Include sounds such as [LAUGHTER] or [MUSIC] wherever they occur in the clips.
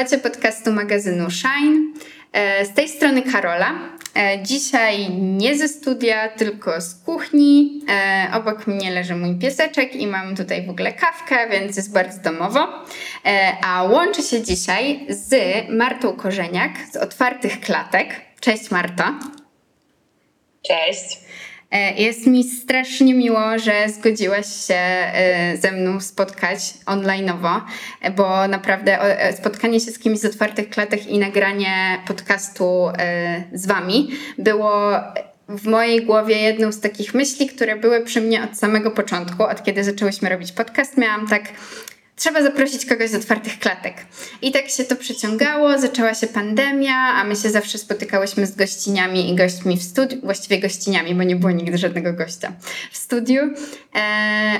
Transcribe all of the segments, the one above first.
Słuchacie podcastu magazynu Shine. E, z tej strony Karola. E, dzisiaj nie ze studia, tylko z kuchni. E, obok mnie leży mój pieseczek i mam tutaj w ogóle kawkę, więc jest bardzo domowo. A łączę się dzisiaj z Martą Korzeniak z Otwartych Klatek. Cześć Marto. Cześć. E, jest mi strasznie miło, że zgodziłaś się e, ze mną spotkać online'owo, bo naprawdę e, spotkanie się z kimś z otwartych klatek i nagranie podcastu z wami było w mojej głowie jedną z takich myśli, które były przy mnie od samego początku, od kiedy zaczęłyśmy robić podcast. Miałam tak, trzeba zaprosić kogoś z otwartych klatek. I tak się to przeciągało, zaczęła się pandemia, a my się zawsze spotykałyśmy z gościniami i gośćmi w studiu, właściwie gościniami, bo nie było nigdy żadnego gościa w studiu. E,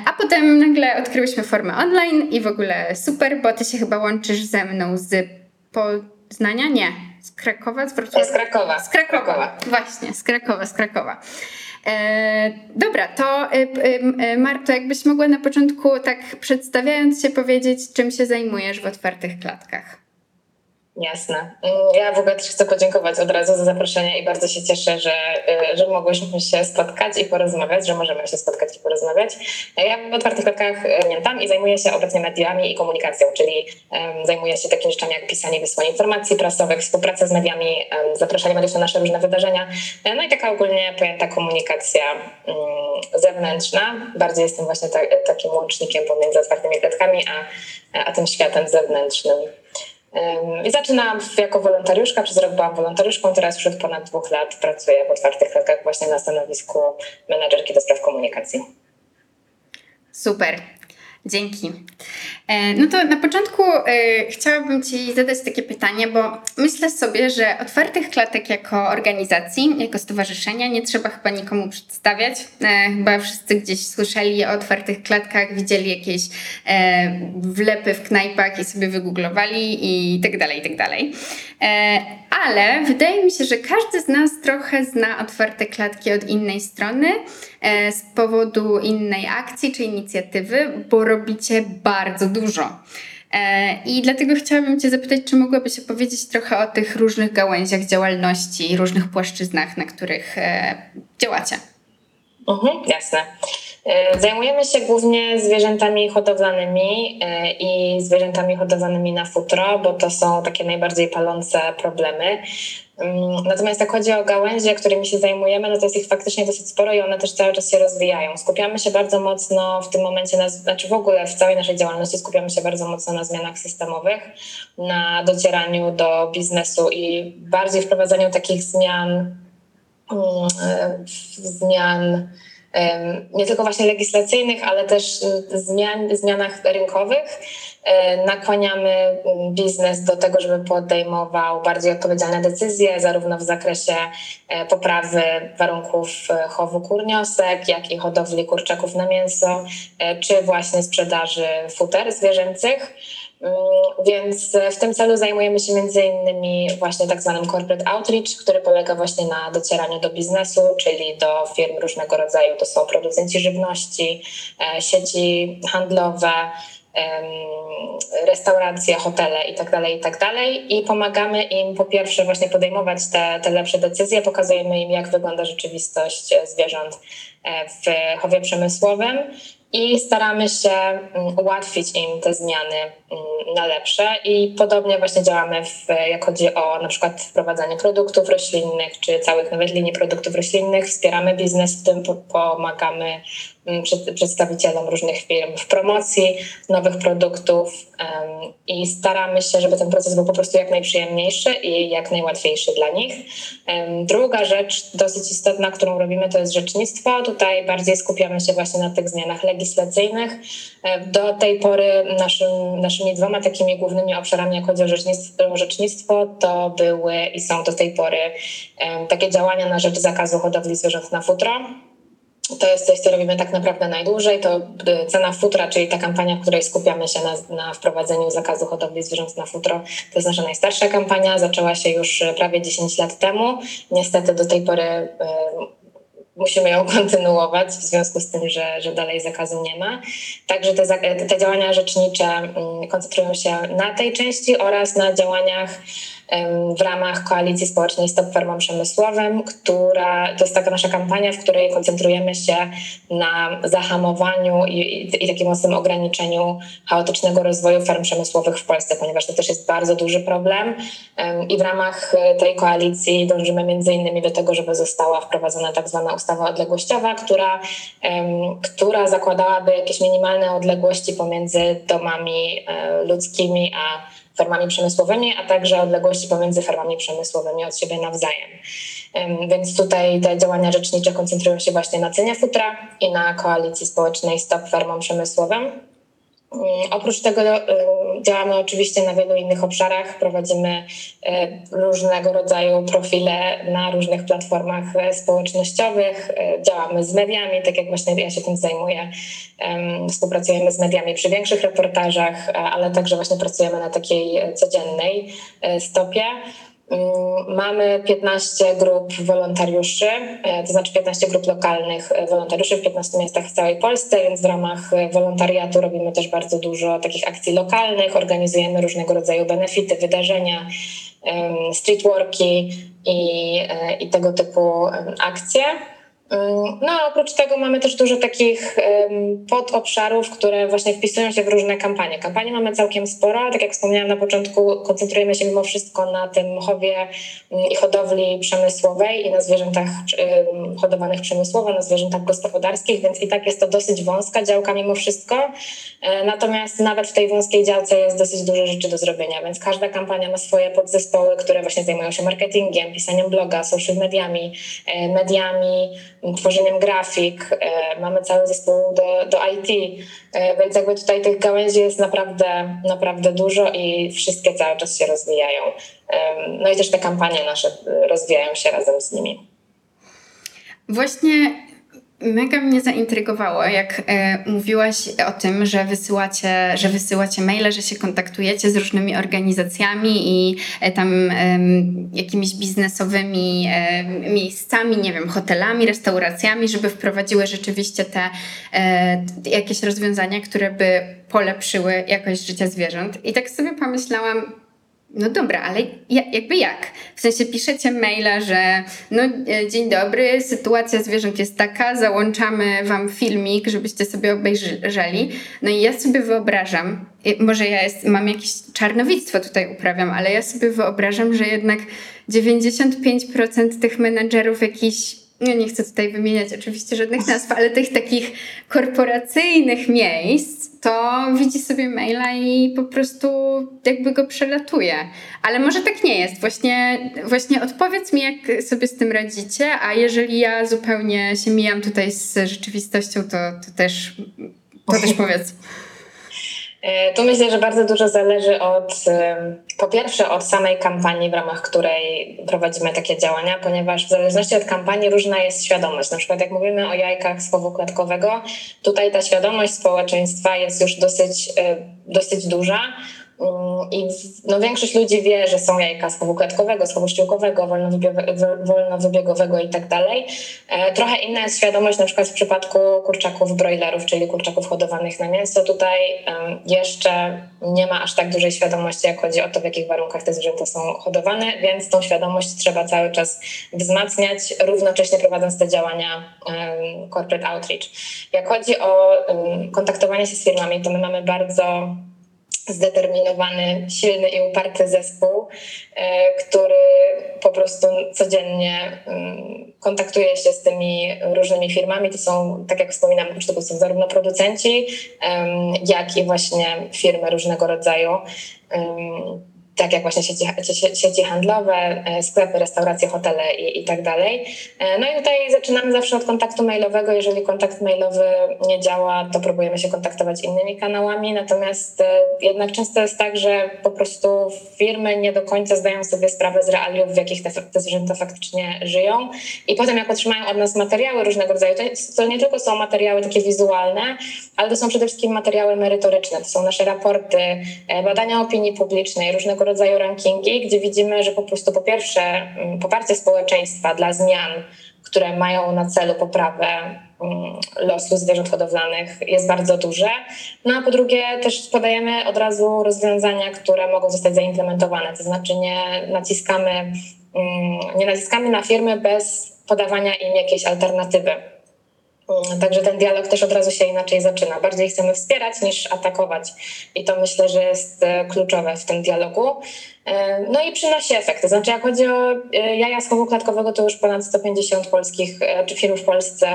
a potem nagle odkryłyśmy formę online i w ogóle super, bo ty się chyba łączysz ze mną z Poznania? Nie. Z Krakowa? Z, z Krakowa. Z Krakowa. Właśnie, z Krakowa, z Krakowa. E, dobra, to e, e, Marto, jakbyś mogła na początku tak przedstawiając się powiedzieć, czym się zajmujesz w otwartych klatkach? Jasne. Mm, ja w ogóle też chcę podziękować od razu za zaproszenie i bardzo się cieszę, że, y, że mogłyśmy się spotkać i porozmawiać, że możemy się spotkać i porozmawiać. Ja w Otwartych Klatkach pamiętam i zajmuję się obecnie mediami i komunikacją, czyli um, zajmuję się takimi rzeczami jak pisanie, wysłanie informacji prasowych, współpraca z mediami, um, zapraszanie mediów na nasze różne wydarzenia, e, no i taka ogólnie pojęta komunikacja um, zewnętrzna. Bardziej jestem właśnie ta, takim łącznikiem pomiędzy otwartymi klatkami a, a tym światem zewnętrznym. Zaczynałam jako wolontariuszka, przez rok byłam wolontariuszką, teraz już od ponad dwóch lat pracuję w otwartych klatkach właśnie na stanowisku menadżerki do spraw komunikacji. Super. Dzięki. E, no to na początku e, chciałabym Ci zadać takie pytanie, bo myślę sobie, że otwartych klatek jako organizacji, jako stowarzyszenia nie trzeba chyba nikomu przedstawiać. E, chyba wszyscy gdzieś słyszeli o otwartych klatkach, widzieli jakieś wlepy w knajpach i sobie wygooglowali i tak dalej, i tak dalej. Ale wydaje mi się, że każdy z nas trochę zna otwarte klatki od innej strony z powodu innej akcji czy inicjatywy, bo robicie bardzo dużo. E, I dlatego chciałabym Cię zapytać, czy mogłabyś opowiedzieć trochę o tych różnych gałęziach działalności i różnych płaszczyznach, na których e, działacie? Mhm, jasne. E, zajmujemy się głównie zwierzętami hodowlanymi i zwierzętami hodowlanymi na futro, bo to są takie najbardziej palące problemy. Mm, natomiast jak chodzi o gałęzie, którymi się zajmujemy, no to jest ich faktycznie dosyć sporo i one też cały czas się rozwijają. Skupiamy się bardzo mocno w tym momencie, na, znaczy w ogóle w całej naszej działalności skupiamy się bardzo mocno na zmianach systemowych, na docieraniu do biznesu i bardziej wprowadzaniu takich zmian, mm, e, zmian nie tylko właśnie legislacyjnych, ale też zmian, zmianach rynkowych. E, nakłaniamy mm, biznes do tego, żeby podejmował bardziej odpowiedzialne decyzje, zarówno w zakresie e, poprawy warunków e, chowu kurniosek, jak i hodowli kurczaków na mięso, czy właśnie sprzedaży futer zwierzęcych. Mm, więc w tym celu zajmujemy się między innymi właśnie tak zwanym corporate outreach, który polega właśnie na docieraniu do biznesu, czyli do firm różnego rodzaju. To są producenci żywności, sieci handlowe, restauracje, hotele itd., tak itd. Tak I pomagamy im po pierwsze właśnie podejmować te, te lepsze decyzje, pokazujemy im, jak wygląda rzeczywistość zwierząt e, w chowie przemysłowym i staramy się mm, ułatwić im te zmiany mm, na lepsze. I podobnie właśnie działamy, w, jak chodzi o na przykład wprowadzanie produktów roślinnych, czy całych nawet linii produktów roślinnych, wspieramy biznes w tym, pomagamy przedstawicielom różnych firm w promocji nowych produktów i staramy się, żeby ten proces był po prostu jak najprzyjemniejszy i jak najłatwiejszy dla nich. Druga rzecz dosyć istotna, którą robimy, to jest rzecznictwo. Tutaj bardziej skupiamy się właśnie na tych zmianach legislacyjnych, do tej pory naszym, naszymi dwoma takimi głównymi obszarami, jak chodzi o rzecznictwo, rzecznictwo, to były i są do tej pory takie działania na rzecz zakazu hodowli zwierząt na futro. To jest coś, co robimy tak naprawdę najdłużej. To y, cena futra, czyli ta kampania, w której skupiamy się na, na wprowadzeniu zakazu hodowli zwierząt na futro, to jest nasza najstarsza kampania. Zaczęła się już prawie 10 lat temu. Niestety do tej pory musimy ją [LAUGHS] kontynuować w związku z tym, że, że dalej zakazu nie ma. Także te, te działania rzecznicze mm, koncentrują się na tej części oraz na działaniach w ramach koalicji społecznej Stop Farmom Przemysłowym, która to jest taka nasza kampania, w której koncentrujemy się na zahamowaniu i, i, takim mocnym ograniczeniu chaotycznego rozwoju farm przemysłowych w Polsce, ponieważ to też jest bardzo duży problem. I w ramach e, tej koalicji dążymy między innymi do tego, żeby została wprowadzona tak zwana ustawa odległościowa, która, która zakładałaby jakieś minimalne odległości pomiędzy domami e, ludzkimi a fermami przemysłowymi, a także odległości pomiędzy fermami przemysłowymi od siebie nawzajem. Więc tutaj te działania rzecznicze koncentrują się właśnie na cenie futra i na koalicji społecznej Stop Fermom Przemysłowym. Mm, oprócz tego y, działamy oczywiście na wielu innych obszarach. Prowadzimy y, różnego rodzaju profile na różnych platformach y, społecznościowych. Działamy z mediami, tak jak właśnie ja się tym zajmuję. Współpracujemy z mediami przy większych reportażach, ale także właśnie pracujemy na takiej codziennej stopie. Mm, mamy 15 grup wolontariuszy, e, to znaczy 15 grup lokalnych e, wolontariuszy w 15 miastach w całej Polsce, więc w ramach e, wolontariatu robimy też bardzo dużo takich akcji lokalnych, organizujemy różnego rodzaju benefity, wydarzenia, streetworki i, i tego typu akcje. No a oprócz tego mamy też dużo takich podobszarów, które właśnie wpisują się w różne kampanie. Kampanii mamy całkiem sporo, ale tak jak wspomniałam na początku, koncentrujemy się mimo wszystko na tym chowie mm, i hodowli przemysłowej i na zwierzętach hodowanych przemysłowo, na zwierzętach gospodarskich, więc i tak jest to dosyć wąska działka mimo wszystko. E, natomiast nawet w tej wąskiej działce jest dosyć dużo rzeczy do zrobienia, więc każda kampania ma swoje podzespoły, które właśnie zajmują się marketingiem, pisaniem bloga, social mediami, e, mediami, tworzeniem grafik, e, mamy cały zespół do, do IT, e, więc jakby tutaj tych gałęzi jest naprawdę, naprawdę dużo i wszystkie cały czas się rozwijają. No i też te kampanie nasze rozwijają się razem z nimi. Właśnie Mega mnie zaintrygowało, jak e, mówiłaś o tym, że wysyłacie, że wysyłacie maile, że się kontaktujecie z różnymi organizacjami i e, tam jakimiś biznesowymi e, miejscami, nie wiem, hotelami, restauracjami, żeby wprowadziły rzeczywiście te jakieś rozwiązania, które by polepszyły jakość życia zwierząt. I tak sobie pomyślałam, no dobra, ale jakby jak? W sensie piszecie maila, że no e, dzień dobry, sytuacja zwierząt jest taka, załączamy wam filmik, żebyście sobie obejrzeli. No i ja sobie wyobrażam, może ja jest, mam jakieś czarnowictwo tutaj uprawiam, ale ja sobie wyobrażam, że jednak 95% tych menedżerów jakichś ja nie chcę tutaj wymieniać oczywiście żadnych nazw, ale tych takich korporacyjnych miejsc, to widzi sobie maila i po prostu jakby go przelatuje. Ale może tak nie jest. Właśnie, właśnie odpowiedz mi, jak sobie z tym radzicie, a jeżeli ja zupełnie się mijam tutaj z rzeczywistością, to, to też, to też [LAUGHS] powiedz. E, tu myślę, że bardzo dużo zależy od, po pierwsze, od samej kampanii, w ramach której prowadzimy takie działania, ponieważ w zależności od kampanii różna jest świadomość. Na przykład, jak mówimy o jajkach z chowu klatkowego, tutaj ta świadomość społeczeństwa jest już dosyć, e, dosyć duża i no, większość ludzi wie, że są jajka z chowu klatkowego, z chowu ściółkowego, wolnowybiegowego i tak dalej. E, trochę inna jest świadomość na przykład w przypadku kurczaków broilerów, czyli kurczaków hodowanych na mięso. Tutaj jeszcze nie ma aż tak dużej świadomości, jak chodzi o to, w jakich warunkach te zwierzęta są hodowane, więc tą świadomość trzeba cały czas wzmacniać, równocześnie prowadząc te działania corporate outreach. Jak chodzi o kontaktowanie się z firmami, to my mamy bardzo zdeterminowany, silny i uparty zespół, e, który po prostu codziennie mm, kontaktuje się z tymi różnymi firmami. To są, tak jak wspominam, to są zarówno producenci, jak i właśnie firmy różnego rodzaju tak jak właśnie sieci, sieci handlowe, e, sklepy, restauracje, hotele i, i tak dalej. E, no i tutaj zaczynamy zawsze od kontaktu mailowego. Jeżeli kontakt mailowy nie działa, to próbujemy się kontaktować innymi kanałami. Natomiast e, jednak często jest tak, że po prostu firmy nie do końca zdają sobie sprawę z realiów, w jakich te, te zwierzęta faktycznie żyją. I potem, jak otrzymają od nas materiały różnego rodzaju, to, to nie tylko są materiały takie wizualne, ale to są przede wszystkim materiały merytoryczne. To są nasze raporty, badania opinii publicznej, różnego rodzaju rankingi, gdzie widzimy, że po prostu po pierwsze mm, poparcie społeczeństwa dla zmian które mają na celu poprawę mm, losu zwierząt hodowlanych jest bardzo duże. No a po drugie też podajemy od razu rozwiązania, które mogą zostać zaimplementowane, to znaczy nie naciskamy, mm, nie naciskamy na firmy bez podawania im jakiejś alternatywy. Także ten dialog też od razu się inaczej zaczyna. Bardziej chcemy wspierać niż atakować. I to myślę, że jest e, kluczowe w tym dialogu. E, no i przynosi efekt. To znaczy, jak chodzi o e, jaja z chowu klatkowego, to już ponad 150 polskich czy firm w Polsce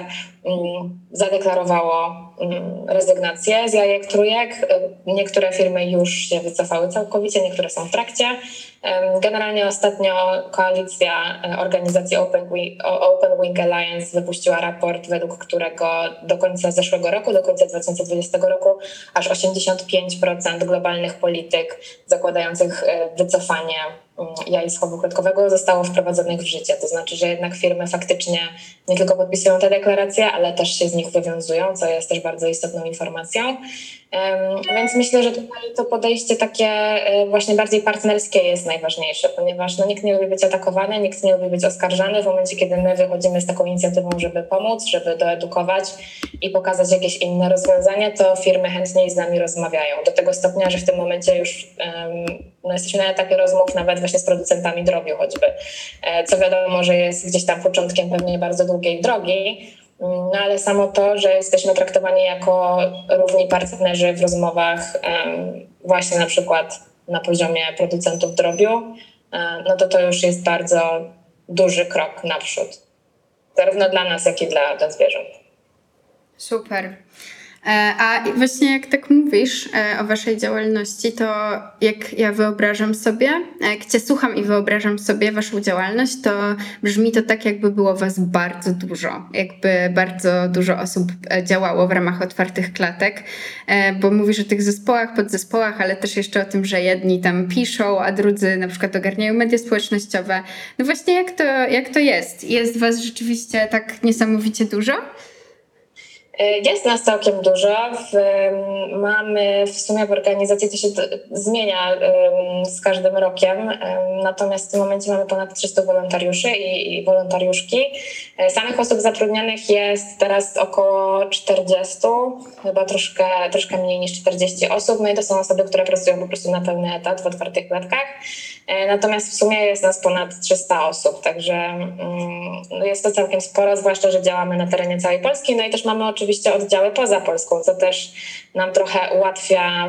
mm, zadeklarowało mm, rezygnację z jajek trójek. Niektóre firmy już się wycofały całkowicie, niektóre są w trakcie. Generalnie ostatnio koalicja e, organizacji Open Wing, Alliance wypuściła raport, według którego do końca zeszłego roku, do końca 2020 roku, aż 85% globalnych polityk zakładających e, wycofanie mm, jaj z zostało wprowadzonych w życie. To znaczy, że jednak firmy faktycznie nie tylko podpisują te deklaracje, ale też się z nich wywiązują, co jest też bardzo istotną informacją. Więc myślę, że tutaj to podejście takie e, właśnie bardziej partnerskie jest najważniejsze, ponieważ no, nikt nie lubi być atakowany, nikt nie lubi być oskarżany. W momencie, kiedy my wychodzimy z taką inicjatywą, żeby pomóc, żeby doedukować i pokazać jakieś inne rozwiązania, to firmy chętniej z nami rozmawiają. Do tego stopnia, że w tym momencie już no, jesteśmy na etapie rozmów nawet właśnie z producentami drobiu choćby, e, co wiadomo, że jest gdzieś tam początkiem pewnie bardzo długiej drogi, no ale samo to, że jesteśmy traktowani jako równi partnerzy w rozmowach, właśnie na przykład na poziomie producentów drobiu, e, no to to już jest bardzo duży krok naprzód. Zarówno dla nas, jak i dla, dla zwierząt. Super. E, a właśnie jak tak mówisz e, o waszej działalności, to jak ja wyobrażam sobie, cię słucham i wyobrażam sobie waszą działalność, to brzmi to tak, jakby było was bardzo dużo. Jakby bardzo dużo osób e, działało w ramach otwartych klatek, bo mówisz o tych zespołach, podzespołach, ale też jeszcze o tym, że jedni tam piszą, a drudzy na przykład ogarniają media społecznościowe. No właśnie jak to, jak to jest? Jest was rzeczywiście tak niesamowicie dużo? Jest nas całkiem dużo. mamy w sumie w organizacji, to się zmienia z każdym rokiem, natomiast w tym momencie mamy ponad 300 wolontariuszy i, i wolontariuszki. E, samych osób zatrudnionych jest teraz około 40, chyba troszkę, troszkę mniej niż 40 osób. No i to są osoby, które pracują po prostu na pełny etat w otwartych klatkach. E, natomiast w sumie jest nas ponad 300 osób, także no jest to całkiem sporo, zwłaszcza, że działamy na terenie całej Polski. No i też mamy oczywiście oddziały poza Polską, co też nam trochę ułatwia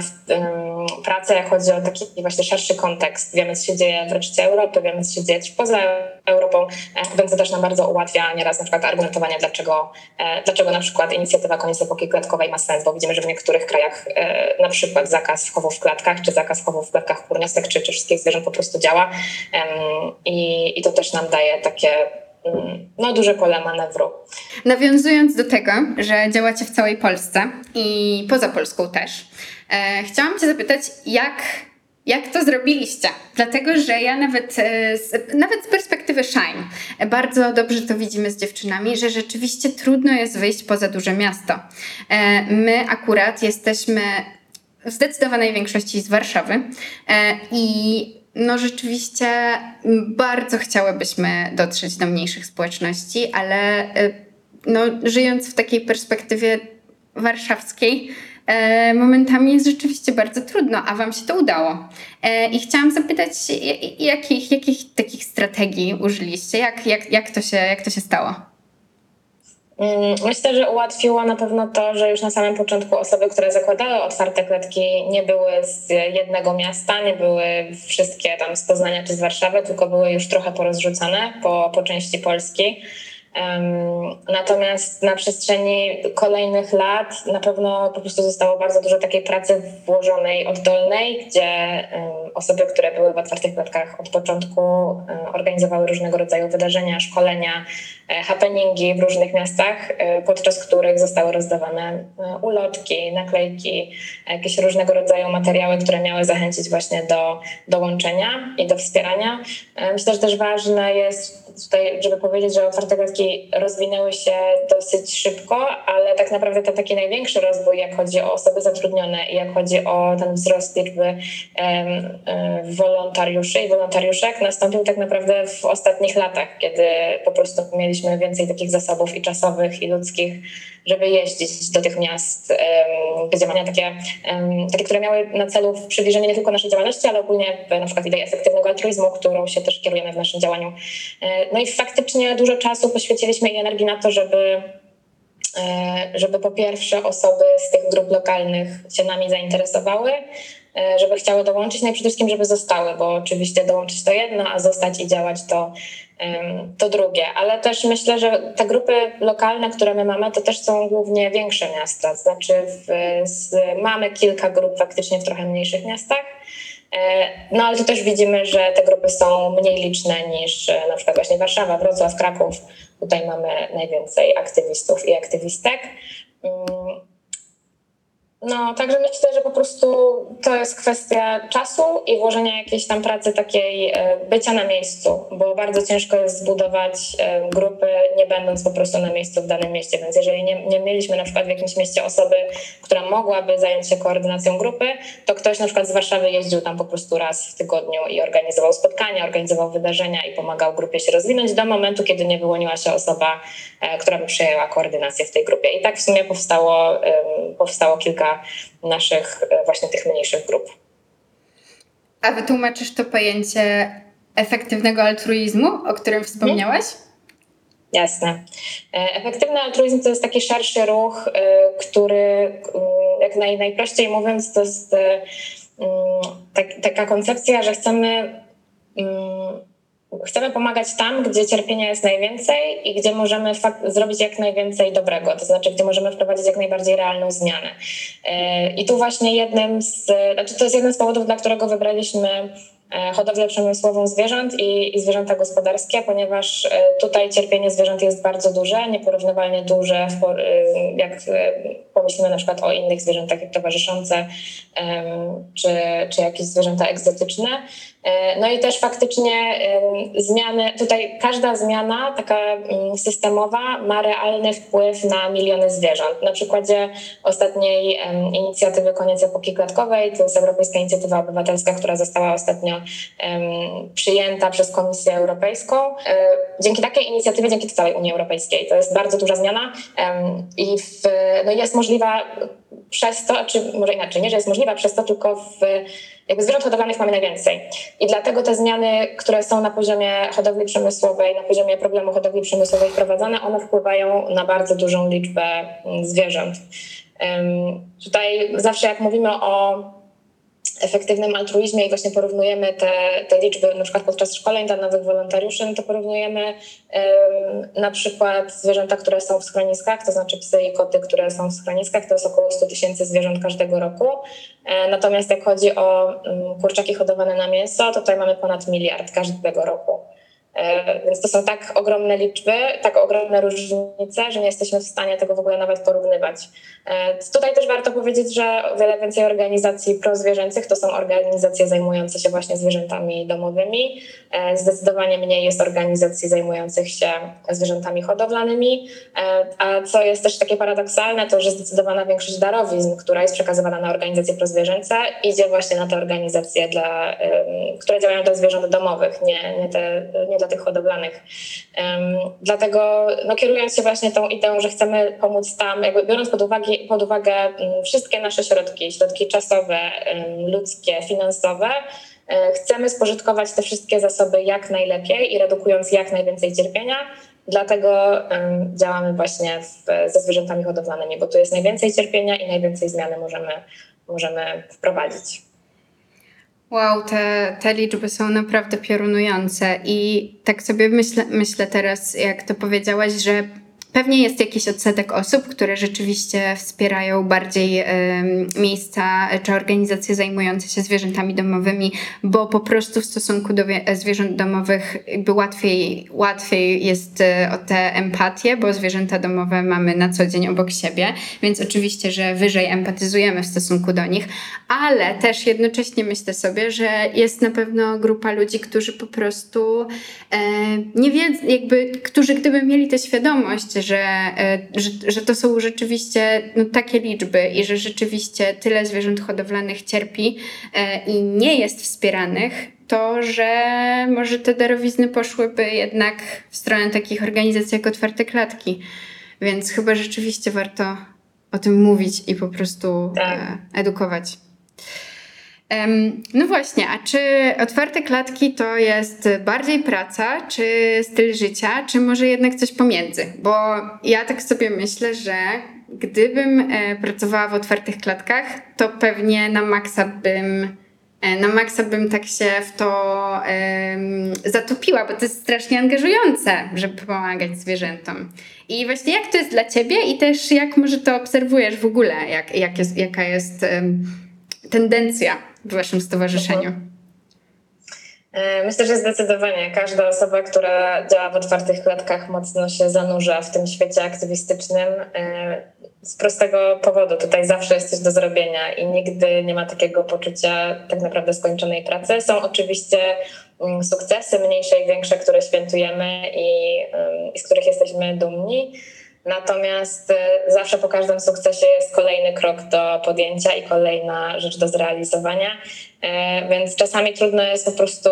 pracę, jak chodzi o taki właśnie szerszy kontekst. Wiemy, co się dzieje w reszcie Europy, wiemy, co się dzieje też poza Europą, e, więc to też nam bardzo ułatwia nieraz na przykład argumentowanie, dlaczego, e, dlaczego na przykład inicjatywa koniec epoki klatkowej ma sens, bo widzimy, że w niektórych krajach na przykład zakaz chowów w klatkach, czy zakaz chowów w klatkach kurniostek, czy, czy wszystkich zwierząt po prostu działa i, i to też nam daje takie no, duże pole manewru. Nawiązując do tego, że działacie w całej Polsce i poza Polską też, e, chciałam Cię zapytać, jak, jak to zrobiliście? Dlatego, że ja nawet, e, z, nawet z perspektywy Shine bardzo dobrze to widzimy z dziewczynami, że rzeczywiście trudno jest wyjść poza duże miasto. E, my akurat jesteśmy w zdecydowanej większości z Warszawy e, i no rzeczywiście bardzo chciałybyśmy dotrzeć do mniejszych społeczności, ale y, no, żyjąc w takiej perspektywie warszawskiej, e, momentami jest rzeczywiście bardzo trudno, a Wam się to udało. E, I chciałam zapytać, jakich, jakich takich strategii użyliście? Jak, jak, jak, to się, jak to się stało? Mm, myślę, że ułatwiło na pewno to, że już na samym początku osoby, które zakładały otwarte klatki, nie były z jednego miasta, nie były wszystkie tam z Poznania czy z Warszawy, tylko były już trochę porozrzucone po, po części Polski. Natomiast na przestrzeni kolejnych lat na pewno po prostu zostało bardzo dużo takiej pracy włożonej oddolnej, gdzie osoby, które były w otwartych klatkach od początku, organizowały różnego rodzaju wydarzenia, szkolenia, e, happeningi w różnych miastach, e, podczas których zostały rozdawane e, ulotki, naklejki, jakieś różnego rodzaju materiały, które miały zachęcić właśnie do dołączenia i do wspierania. Myślę, że też ważne jest tutaj, żeby powiedzieć, że otwarte klatki rozwinęły się dosyć szybko, ale tak naprawdę ten taki największy rozwój, jak chodzi o osoby zatrudnione i jak chodzi o ten wzrost liczby wolontariuszy i wolontariuszek, nastąpił tak naprawdę w ostatnich latach, kiedy po prostu mieliśmy więcej takich zasobów i czasowych, i ludzkich, żeby jeździć do tych miast, um, działania takie, um, takie, które miały na celu przybliżenie nie tylko naszej działalności, ale ogólnie na przykład idei efektywnego altruizmu, którą się też kierujemy w naszym działaniu. E, no i faktycznie dużo czasu poświęciliśmy i energii na to, żeby e, żeby po pierwsze osoby z tych grup lokalnych się nami zainteresowały, e, żeby chciały dołączyć, no i przede wszystkim, żeby zostały, bo oczywiście dołączyć to jedno, a zostać i działać to, to drugie. Ale też myślę, że te grupy lokalne, które my mamy, to też są głównie większe miasta. Znaczy w, z, mamy kilka grup faktycznie w trochę mniejszych miastach, E, no ale tu też widzimy, że te grupy są mniej liczne niż e, na przykład właśnie Warszawa, Wrocław, Kraków. Tutaj mamy najwięcej aktywistów i aktywistek. No, także myślę, że po prostu to jest kwestia czasu i włożenia jakiejś tam pracy takiej e, bycia na miejscu, bo bardzo ciężko jest zbudować e, grupy, nie będąc po prostu na miejscu w danym mieście. Więc jeżeli nie, nie mieliśmy na przykład w jakimś mieście osoby, która mogłaby zająć się koordynacją grupy, to ktoś na przykład z Warszawy jeździł tam po prostu raz w tygodniu i organizował spotkania, organizował wydarzenia i pomagał grupie się rozwinąć do momentu, kiedy nie wyłoniła się osoba, e, która by przejęła koordynację w tej grupie. I tak w sumie powstało, powstało kilka naszych e, właśnie tych mniejszych grup. A wytłumaczysz to pojęcie efektywnego altruizmu, o którym wspomniałaś? Jasne. E, efektywny altruizm to jest taki szerszy ruch, e, który, jak naj, najprościej mówiąc, to jest tak, taka koncepcja, że chcemy chcemy pomagać tam, gdzie cierpienia jest najwięcej i gdzie możemy zrobić jak najwięcej dobrego, to znaczy gdzie możemy wprowadzić jak najbardziej realną zmianę. E, I tu właśnie jednym z, znaczy to jest jeden z powodów, dla którego wybraliśmy E, hodowlę przemysłową zwierząt i, i, zwierzęta gospodarskie, ponieważ e, tutaj cierpienie zwierząt jest bardzo duże, nieporównywalnie duże, jak pomyślimy na przykład o innych zwierzętach jak towarzyszące czy, czy jakieś zwierzęta egzotyczne. No i też faktycznie zmiany, tutaj każda zmiana taka mm, systemowa ma realny wpływ na miliony zwierząt. Na przykładzie ostatniej inicjatywy Koniec Epoki Klatkowej, to jest Europejska Inicjatywa Obywatelska, która została ostatnio przyjęta przez Komisję Europejską. E, dzięki takiej inicjatywie, dzięki całej Unii Europejskiej, to jest bardzo duża zmiana i w, no jest możliwa przez to, czy może inaczej, nie, że jest możliwa przez to, tylko w jakby zwierząt hodowlanych mamy najwięcej. I dlatego te zmiany, które są na poziomie hodowli przemysłowej, na poziomie problemu hodowli przemysłowej wprowadzane, one wpływają na bardzo dużą liczbę mm, zwierząt. Tutaj zawsze jak mówimy o efektywnym altruizmie i właśnie porównujemy te, te liczby na przykład podczas szkoleń dla nowych wolontariuszy, no to porównujemy um, na przykład zwierzęta, które są w schroniskach, to znaczy psy i koty, które są w schroniskach, to jest około 100 tysięcy zwierząt każdego roku. E, natomiast jak chodzi o um, kurczaki hodowane na mięso, to tutaj mamy ponad miliard każdego roku. E, więc to są tak ogromne liczby, tak ogromne różnice, że nie jesteśmy w stanie tego w ogóle nawet porównywać. E, tutaj też warto powiedzieć, że o wiele więcej organizacji prozwierzęcych to są organizacje zajmujące się właśnie zwierzętami domowymi. E, zdecydowanie mniej jest organizacji zajmujących się zwierzętami hodowlanymi. A co jest też takie paradoksalne, to że zdecydowana większość darowizn, która jest przekazywana na organizacje prozwierzęce, idzie właśnie na te organizacje, dla, które działają dla zwierząt domowych, nie, nie, te, nie dla tych hodowlanych. Dlatego no, kierując się właśnie tą ideą, że chcemy pomóc tam, jakby biorąc pod uwagę, pod uwagę um, wszystkie nasze środki, środki czasowe, ludzkie, finansowe, e, chcemy spożytkować te wszystkie zasoby jak najlepiej i redukując jak najwięcej cierpienia. Dlatego działamy właśnie w, ze zwierzętami hodowlanymi, bo tu jest najwięcej cierpienia i najwięcej zmiany możemy, możemy wprowadzić. Wow, te, te liczby są naprawdę piorunujące i tak sobie myślę, myślę teraz, jak to powiedziałaś, że pewnie jest jakiś odsetek osób, które rzeczywiście wspierają bardziej miejsca czy organizacje zajmujące się zwierzętami domowymi, bo po prostu w stosunku do zwierząt domowych jakby łatwiej, łatwiej jest e, o tę empatię, bo zwierzęta domowe mamy na co dzień obok siebie, więc oczywiście, że wyżej empatyzujemy w stosunku do nich, ale też jednocześnie myślę sobie, że jest na pewno grupa ludzi, którzy po prostu e, nie wiedzą, jakby, którzy gdyby mieli tę świadomość, że, e, że, że to są rzeczywiście no, takie liczby i że rzeczywiście tyle zwierząt hodowlanych cierpi e, i nie jest wspieranych, to, że może te darowizny poszłyby jednak w stronę takich organizacji jak Otwarte Klatki. Więc chyba rzeczywiście warto o tym mówić i po prostu tak. e, edukować. No właśnie, a czy otwarte klatki to jest bardziej praca, czy styl życia, czy może jednak coś pomiędzy? Bo ja tak sobie myślę, że gdybym e, pracowała w otwartych klatkach, to pewnie na maksa bym e, na maksa bym tak się w to um, zatopiła, bo to jest strasznie angażujące, żeby pomagać zwierzętom. I właśnie jak to jest dla ciebie i też jak może to obserwujesz w ogóle, jak, jak jest, jaka jest um, tendencja w Waszym stowarzyszeniu? E, myślę, że zdecydowanie każda osoba, która działa w otwartych klatkach, mocno się zanurza w tym świecie aktywistycznym. E, z prostego powodu, tutaj zawsze jest coś do zrobienia i nigdy nie ma takiego poczucia tak naprawdę skończonej pracy. Są oczywiście mm, sukcesy, mniejsze i większe, które świętujemy i, i z których jesteśmy dumni Natomiast y, zawsze po każdym sukcesie jest kolejny krok do podjęcia i kolejna rzecz do zrealizowania. E, więc czasami trudno jest po prostu,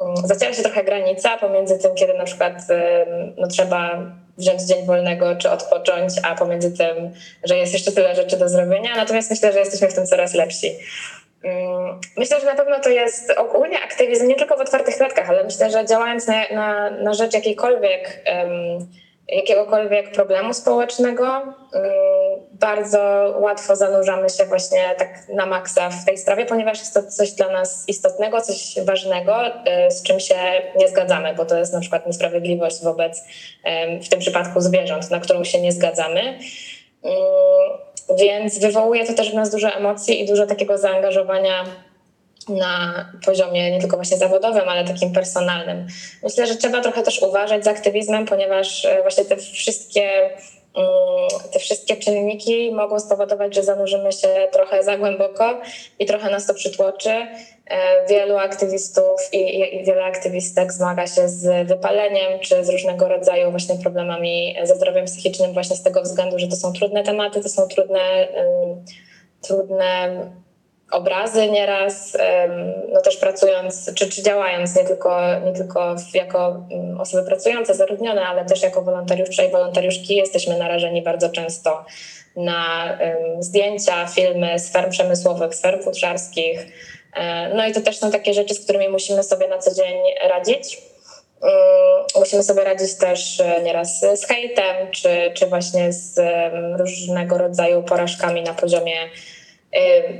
mm, zaciera się trochę granica pomiędzy tym, kiedy na przykład y, no, trzeba wziąć dzień wolnego czy odpocząć, a pomiędzy tym, że jest jeszcze tyle rzeczy do zrobienia. Natomiast myślę, że jesteśmy w tym coraz lepsi. Mm, myślę, że na pewno to jest ogólnie aktywizm nie tylko w otwartych klatkach, ale myślę, że działając na, na, na rzecz jakiejkolwiek um, jakiegokolwiek problemu społecznego. Mm, bardzo łatwo zanurzamy się właśnie tak na maksa w tej sprawie, ponieważ jest to coś dla nas istotnego, coś ważnego, y, z czym się nie zgadzamy, bo to jest na przykład niesprawiedliwość wobec w tym przypadku zwierząt, na którą się nie zgadzamy. Mm, więc wywołuje to też w nas dużo emocji i dużo takiego zaangażowania na poziomie nie tylko właśnie zawodowym, ale takim personalnym. Myślę, że trzeba trochę też uważać z aktywizmem, ponieważ e, właśnie te wszystkie mm, te wszystkie czynniki mogą spowodować, że zanurzymy się trochę za głęboko i trochę nas to przytłoczy. E, wielu aktywistów i, i wiele aktywistek zmaga się z wypaleniem czy z różnego rodzaju właśnie problemami ze zdrowiem psychicznym właśnie z tego względu, że to są trudne tematy, to są trudne, um, trudne obrazy nieraz, no też pracując, czy, czy działając nie tylko, nie tylko jako mm, osoby pracujące, zatrudnione, ale też jako wolontariusze i wolontariuszki jesteśmy narażeni bardzo często na zdjęcia, filmy z ferm przemysłowych, z ferm futrzarskich. E, no i to też są takie rzeczy, z którymi musimy sobie na co dzień radzić. Um, musimy sobie radzić też e, nieraz z hejtem, czy, czy właśnie z różnego rodzaju porażkami na poziomie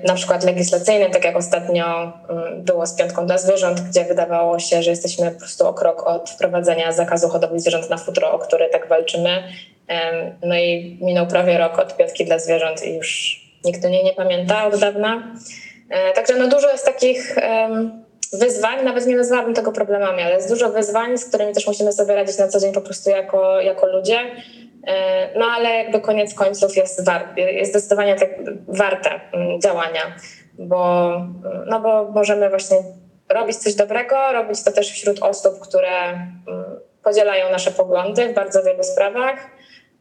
na przykład legislacyjnym, tak jak ostatnio y, było z piątką dla zwierząt, gdzie wydawało się, że jesteśmy po prostu o krok od wprowadzenia zakazu hodowli zwierząt na futro, o który tak walczymy. No i minął prawie rok od piątki dla zwierząt i już nikt o niej nie pamięta od dawna. E, także no dużo jest takich wyzwań, nawet nie nazwałabym tego problemami, ale jest dużo wyzwań, z którymi też musimy sobie radzić na co dzień po prostu jako, jako ludzie. E, no ale jakby koniec końców jest, war, jest zdecydowanie tak warte mm, działania, bo, no bo możemy właśnie robić coś dobrego, robić to też wśród osób, które mm, podzielają nasze poglądy w bardzo wielu sprawach.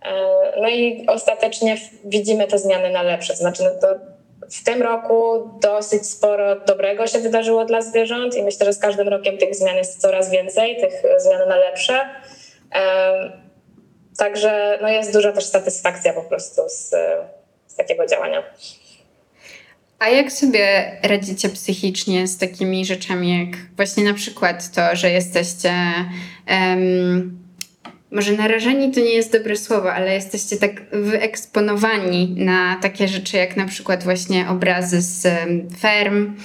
E, no i ostatecznie widzimy te zmiany na lepsze. Znaczy, no to w tym roku dosyć sporo dobrego się wydarzyło dla zwierząt i myślę, że z każdym rokiem tych zmian jest coraz więcej, tych zmian na lepsze. Także no jest duża też satysfakcja po prostu z, z takiego działania. A jak sobie radzicie psychicznie z takimi rzeczami, jak właśnie na przykład to, że jesteście. Um, może narażeni to nie jest dobre słowo, ale jesteście tak wyeksponowani na takie rzeczy, jak na przykład właśnie obrazy z ferm,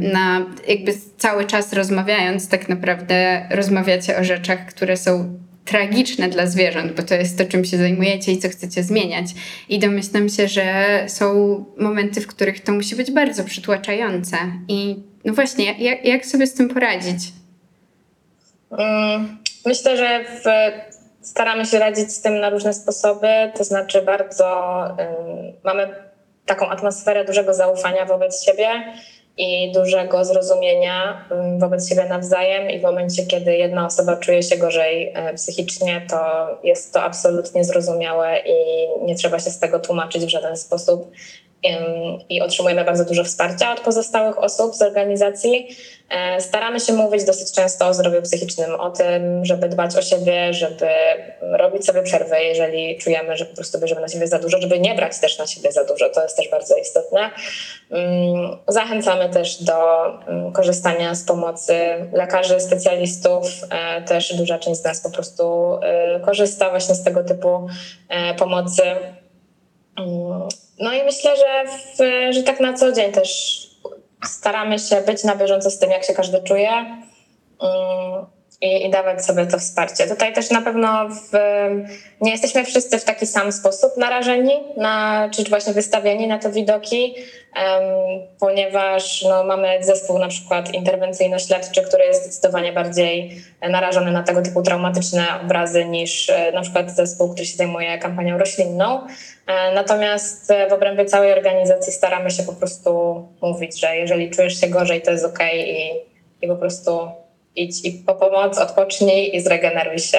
na jakby cały czas rozmawiając, tak naprawdę rozmawiacie o rzeczach, które są tragiczne dla zwierząt, bo to jest to, czym się zajmujecie i co chcecie zmieniać. I domyślam się, że są momenty, w których to musi być bardzo przytłaczające. I no właśnie, jak, jak sobie z tym poradzić? Mm, myślę, że w, staramy się radzić z tym na różne sposoby, to znaczy bardzo um, mamy taką atmosferę dużego zaufania wobec siebie i dużego zrozumienia wobec siebie nawzajem i w momencie, kiedy jedna osoba czuje się gorzej e, psychicznie, to jest to absolutnie zrozumiałe i nie trzeba się z tego tłumaczyć w żaden sposób i otrzymujemy bardzo dużo wsparcia od pozostałych osób z organizacji. E, staramy się mówić dosyć często o zdrowiu psychicznym, o tym, żeby dbać o siebie, żeby robić sobie przerwy, jeżeli czujemy, że po prostu bierzemy na siebie za dużo, żeby nie brać też na siebie za dużo. To jest też bardzo istotne. Zachęcamy też do korzystania z pomocy lekarzy, specjalistów. E, też duża część z nas po prostu e, korzysta właśnie z tego typu pomocy. No i myślę, że, w, że tak na co dzień też staramy się być na bieżąco z tym, jak się każdy czuje mm, i, i dawać sobie to wsparcie. Tutaj też na pewno w, nie jesteśmy wszyscy w taki sam sposób narażeni, na, czy właśnie wystawieni na te widoki, ponieważ no, mamy zespół na przykład interwencyjno-śledczy, który jest zdecydowanie bardziej narażony na tego typu traumatyczne obrazy niż e, na przykład zespół, który się zajmuje kampanią roślinną. E, natomiast w obrębie całej organizacji staramy się po prostu mówić, że jeżeli czujesz się gorzej, to jest ok i, i po prostu idź i po pomoc, odpocznij i zregeneruj się,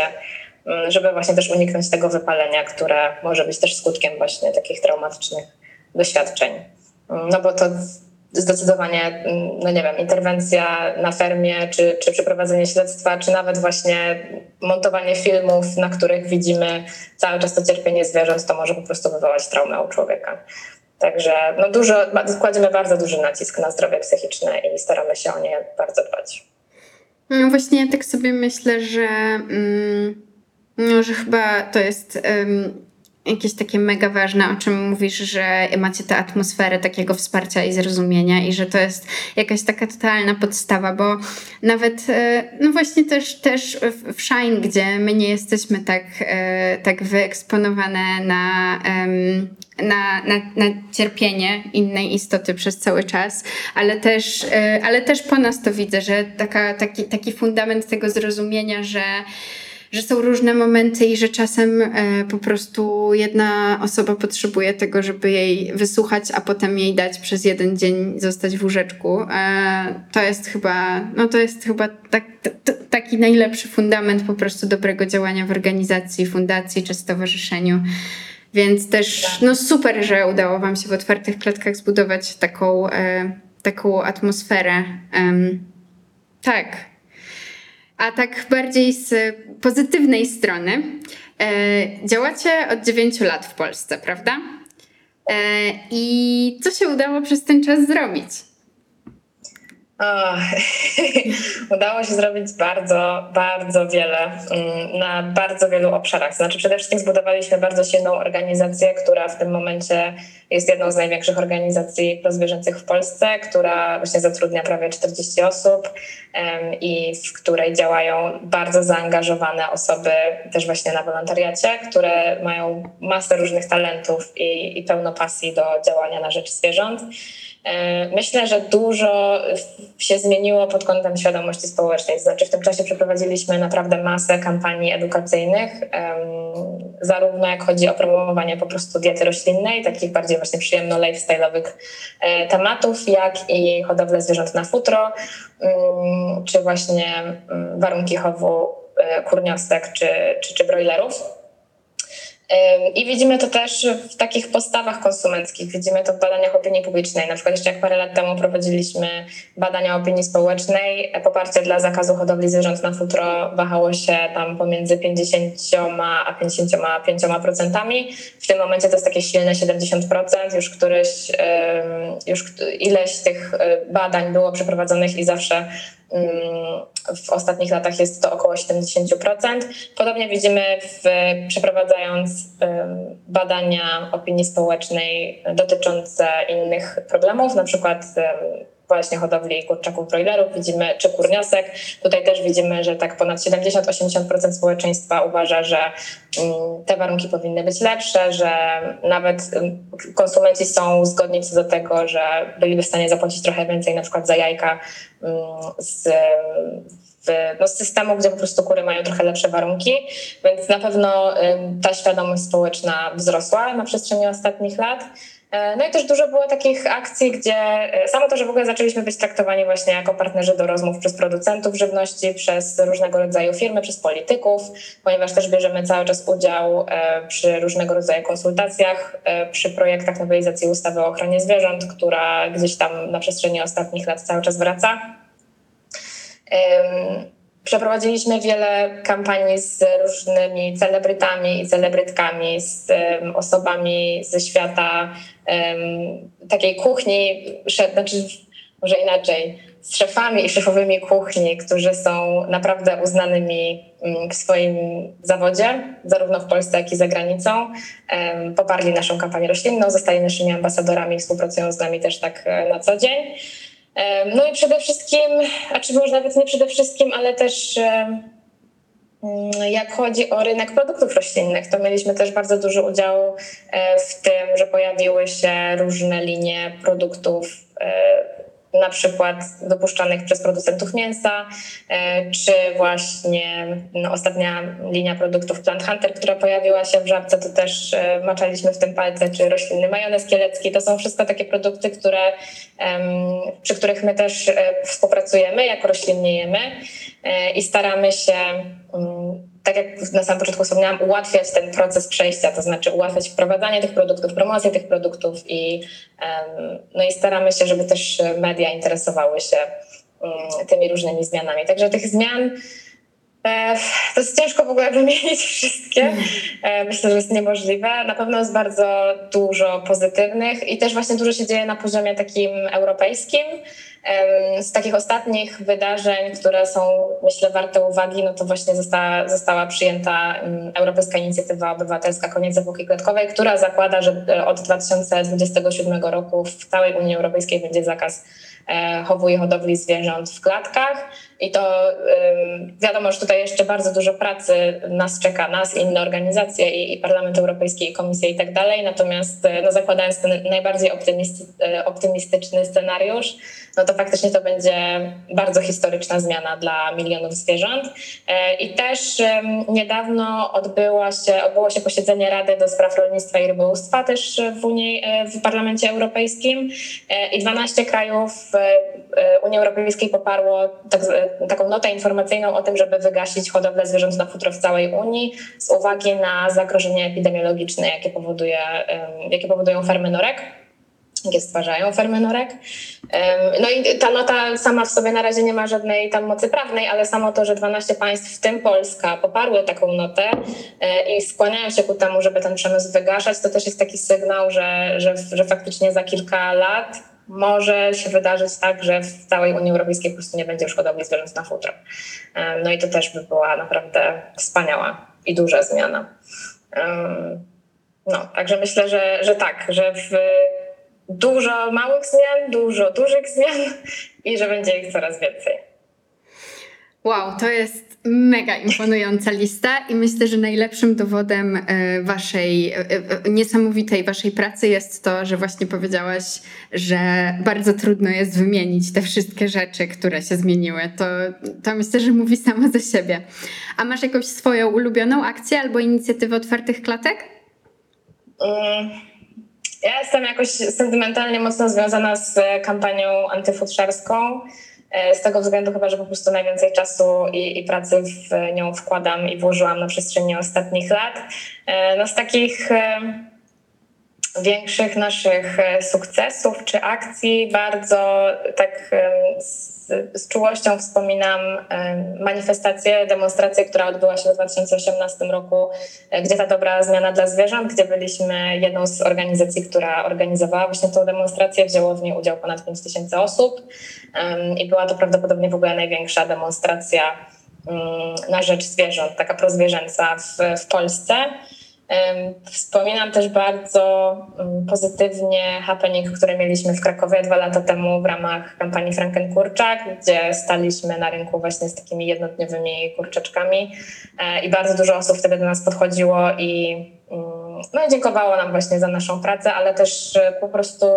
mm, żeby właśnie też uniknąć tego wypalenia, które może być też skutkiem właśnie takich traumatycznych doświadczeń. Mm, no bo to zdecydowanie, mm, no nie wiem, interwencja na fermie, czy, czy przeprowadzenie śledztwa, czy nawet właśnie montowanie filmów, na których widzimy cały czas to cierpienie zwierząt, to może po prostu wywołać traumę u człowieka. Także no dużo, kładziemy bardzo duży nacisk na zdrowie psychiczne i staramy się o nie bardzo dbać. No właśnie ja tak sobie myślę, że, mm, no, że chyba to jest jakieś takie mega ważne, o czym mówisz, że macie tę atmosferę takiego wsparcia i zrozumienia i że to jest jakaś taka totalna podstawa, bo nawet e, no właśnie też, też w Shine, gdzie my nie jesteśmy tak, e, tak wyeksponowane na, na, na, na cierpienie innej istoty przez cały czas, ale też, e, ale też po nas to widzę, że taka, taki, taki fundament tego zrozumienia, że że są różne momenty i że czasem e, po prostu jedna osoba potrzebuje tego, żeby jej wysłuchać, a potem jej dać przez jeden dzień zostać w łóżeczku. E, to jest chyba, no to jest chyba tak, taki najlepszy fundament po prostu dobrego działania w organizacji, fundacji czy stowarzyszeniu. Więc też no super, że udało Wam się w otwartych klatkach zbudować taką, e, taką atmosferę. tak, a tak bardziej z pozytywnej strony, e, działacie od 9 lat w Polsce, prawda? E, I co się udało przez ten czas zrobić? O, [LAUGHS] udało się zrobić bardzo, bardzo wiele mm, na bardzo wielu obszarach. Znaczy, przede wszystkim zbudowaliśmy bardzo silną organizację, która w tym momencie jest jedną z największych organizacji prozwierzęcych w Polsce, która właśnie zatrudnia prawie 40 osób i w której działają bardzo zaangażowane osoby też właśnie na wolontariacie, które mają masę różnych talentów i, i pełno pasji do działania na rzecz zwierząt. E, myślę, że dużo się zmieniło pod kątem świadomości społecznej. Znaczy, w tym czasie przeprowadziliśmy naprawdę masę kampanii edukacyjnych, zarówno jak chodzi o promowanie po prostu diety roślinnej, takich bardziej właśnie przyjemno-lifestyle'owych e, tematów, jak i hodowlę zwierząt na futro, mm, czy właśnie mm, warunki chowu e, kurniostek czy, czy, czy broilerów. I widzimy to też w takich postawach konsumenckich, widzimy to w badaniach opinii publicznej. Na przykład jeszcze jak parę lat temu prowadziliśmy badania opinii społecznej, e, poparcie dla zakazu hodowli zwierząt na futro wahało się tam pomiędzy 50 a 55%. W tym momencie to jest takie silne 70%, już któryś, już ileś tych e, badań było przeprowadzonych i zawsze w ostatnich latach jest to około 70%. Podobnie widzimy, w, przeprowadzając badania opinii społecznej dotyczące innych problemów, na przykład właśnie hodowli kurczaków broilerów, widzimy, czy kurniosek. Tutaj też widzimy, że tak ponad 70-80% społeczeństwa uważa, że mm, te warunki powinny być lepsze, że nawet mm, konsumenci są zgodni co do tego, że byliby w stanie zapłacić trochę więcej na przykład za jajka mm, z no, z systemu, gdzie po prostu kury mają trochę lepsze warunki, więc na pewno ta świadomość społeczna wzrosła na przestrzeni ostatnich lat. E, no i też dużo było takich akcji, gdzie e, samo to, że w ogóle zaczęliśmy być traktowani właśnie jako partnerzy do rozmów przez producentów żywności, przez różnego rodzaju firmy, przez polityków, ponieważ też bierzemy cały czas udział e, przy różnego rodzaju konsultacjach, przy projektach nowelizacji ustawy o ochronie zwierząt, która gdzieś tam na przestrzeni ostatnich lat cały czas wraca. Przeprowadziliśmy wiele kampanii z różnymi celebrytami i celebrytkami, z osobami ze świata takiej kuchni, znaczy może inaczej, z szefami i szefowymi kuchni, którzy są naprawdę uznanymi mm, w swoim zawodzie, zarówno w Polsce, jak i za granicą. Poparli naszą kampanię roślinną, zostali naszymi ambasadorami współpracują z nami też tak e, na co dzień. No i przede wszystkim, a czy może nawet nie przede wszystkim, ale też mm, jak chodzi o rynek produktów roślinnych, to mieliśmy też bardzo duży udział e, w tym, że pojawiły się różne linie produktów e, na przykład dopuszczanych przez producentów mięsa, e, czy właśnie no, ostatnia linia produktów Plant Hunter, która pojawiła się w Żabce, to też e, maczaliśmy w tym palce, czy roślinny majonez kielecki. To są wszystko takie produkty, które, przy których my też e, współpracujemy, jak roślinniejemy i staramy się mm, tak jak na samym początku wspomniałam, ułatwiać ten proces przejścia, to znaczy ułatwiać wprowadzanie tych produktów, promocję tych produktów i, no i staramy się, żeby też media interesowały się mm, tymi różnymi zmianami. Także tych zmian e, to jest ciężko w ogóle wymienić wszystkie. E, myślę, że jest niemożliwe. Na pewno jest bardzo dużo pozytywnych i też właśnie dużo się dzieje na poziomie takim europejskim. Z takich ostatnich wydarzeń, które są, myślę, warte uwagi, no to właśnie została, została przyjęta Europejska Inicjatywa Obywatelska Koniec Epoki Klatkowej, która zakłada, że e, od 2027 roku w całej Unii Europejskiej będzie zakaz e, chowu i hodowli zwierząt w klatkach. I to wiadomo, że tutaj jeszcze bardzo dużo pracy nas czeka, nas, inne organizacje i, i Parlament Europejski, i Komisja i tak dalej. Natomiast e, no, zakładając ten najbardziej optymistyczny scenariusz, no to faktycznie to będzie bardzo historyczna zmiana dla milionów zwierząt. E, I też niedawno odbyło się, odbyło się posiedzenie Rady do Spraw Rolnictwa i Rybołówstwa też w, Unii, e, w Parlamencie Europejskim e, i 12 krajów Unii Europejskiej poparło tak, taką notę informacyjną o tym, żeby wygasić hodowlę zwierząt na futro w całej Unii z uwagi na zagrożenie epidemiologiczne, jakie, powoduje, jakie powodują fermy norek jakie stwarzają fermy norek. No i ta nota sama w sobie na razie nie ma żadnej tam mocy prawnej, ale samo to, że 12 państw, w tym Polska, poparły taką notę e, i skłaniają się ku temu, żeby ten przemysł wygaszać, to też jest taki sygnał, że, że, że faktycznie za kilka lat może się wydarzyć tak, że w całej Unii Europejskiej po prostu nie będzie już hodowli zwierząt na futro. No i to też by była naprawdę wspaniała i duża zmiana. No, także myślę, że, że tak, że w dużo małych zmian, dużo dużych zmian i że będzie ich coraz więcej. Wow, to jest mega imponująca lista i myślę, że najlepszym dowodem e, waszej e, e, niesamowitej waszej pracy jest to, że właśnie powiedziałaś, że bardzo trudno jest wymienić te wszystkie rzeczy, które się zmieniły. To, to myślę, że mówi samo za siebie. A masz jakąś swoją ulubioną akcję albo inicjatywę otwartych klatek? Ja jestem jakoś sentymentalnie mocno związana z kampanią antyfutrzarską. E, z tego względu chyba, że po prostu najwięcej czasu i, i, pracy w nią wkładam i włożyłam na przestrzeni ostatnich lat. E, no z takich większych naszych sukcesów czy akcji bardzo tak czułością wspominam manifestację, demonstrację, która odbyła się w 2018 roku, e, gdzie ta dobra zmiana dla zwierząt, gdzie byliśmy jedną z organizacji, która organizowała właśnie tę demonstrację. Wzięło w niej udział ponad 5 tysięcy osób i była to prawdopodobnie w ogóle największa demonstracja mm, na rzecz zwierząt, taka prozwierzęca w, w Polsce. Wspominam też bardzo pozytywnie happening, który mieliśmy w Krakowie dwa lata temu w ramach kampanii Frankenkurczak, gdzie staliśmy na rynku właśnie z takimi jednodniowymi kurczaczkami e, i bardzo dużo osób wtedy do nas podchodziło i mm, no dziękowało nam właśnie za naszą pracę, ale też po prostu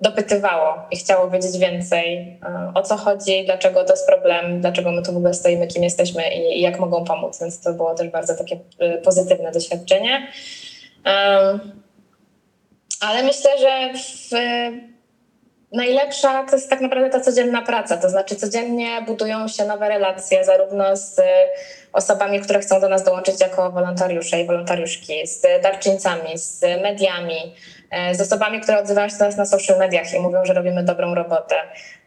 dopytywało i chciało wiedzieć więcej, e, o co chodzi, dlaczego to jest problem, dlaczego my tu w ogóle stoimy, kim jesteśmy i, jak mogą pomóc. Więc to było też bardzo takie e, pozytywne doświadczenie. Ale myślę, że w, najlepsza to jest tak naprawdę ta codzienna praca. To znaczy, codziennie budują się nowe relacje, zarówno z osobami, które chcą do nas dołączyć jako wolontariusze i wolontariuszki, z darczyńcami, z mediami, e, z osobami, które odzywają się do nas na social mediach i mówią, że robimy dobrą robotę.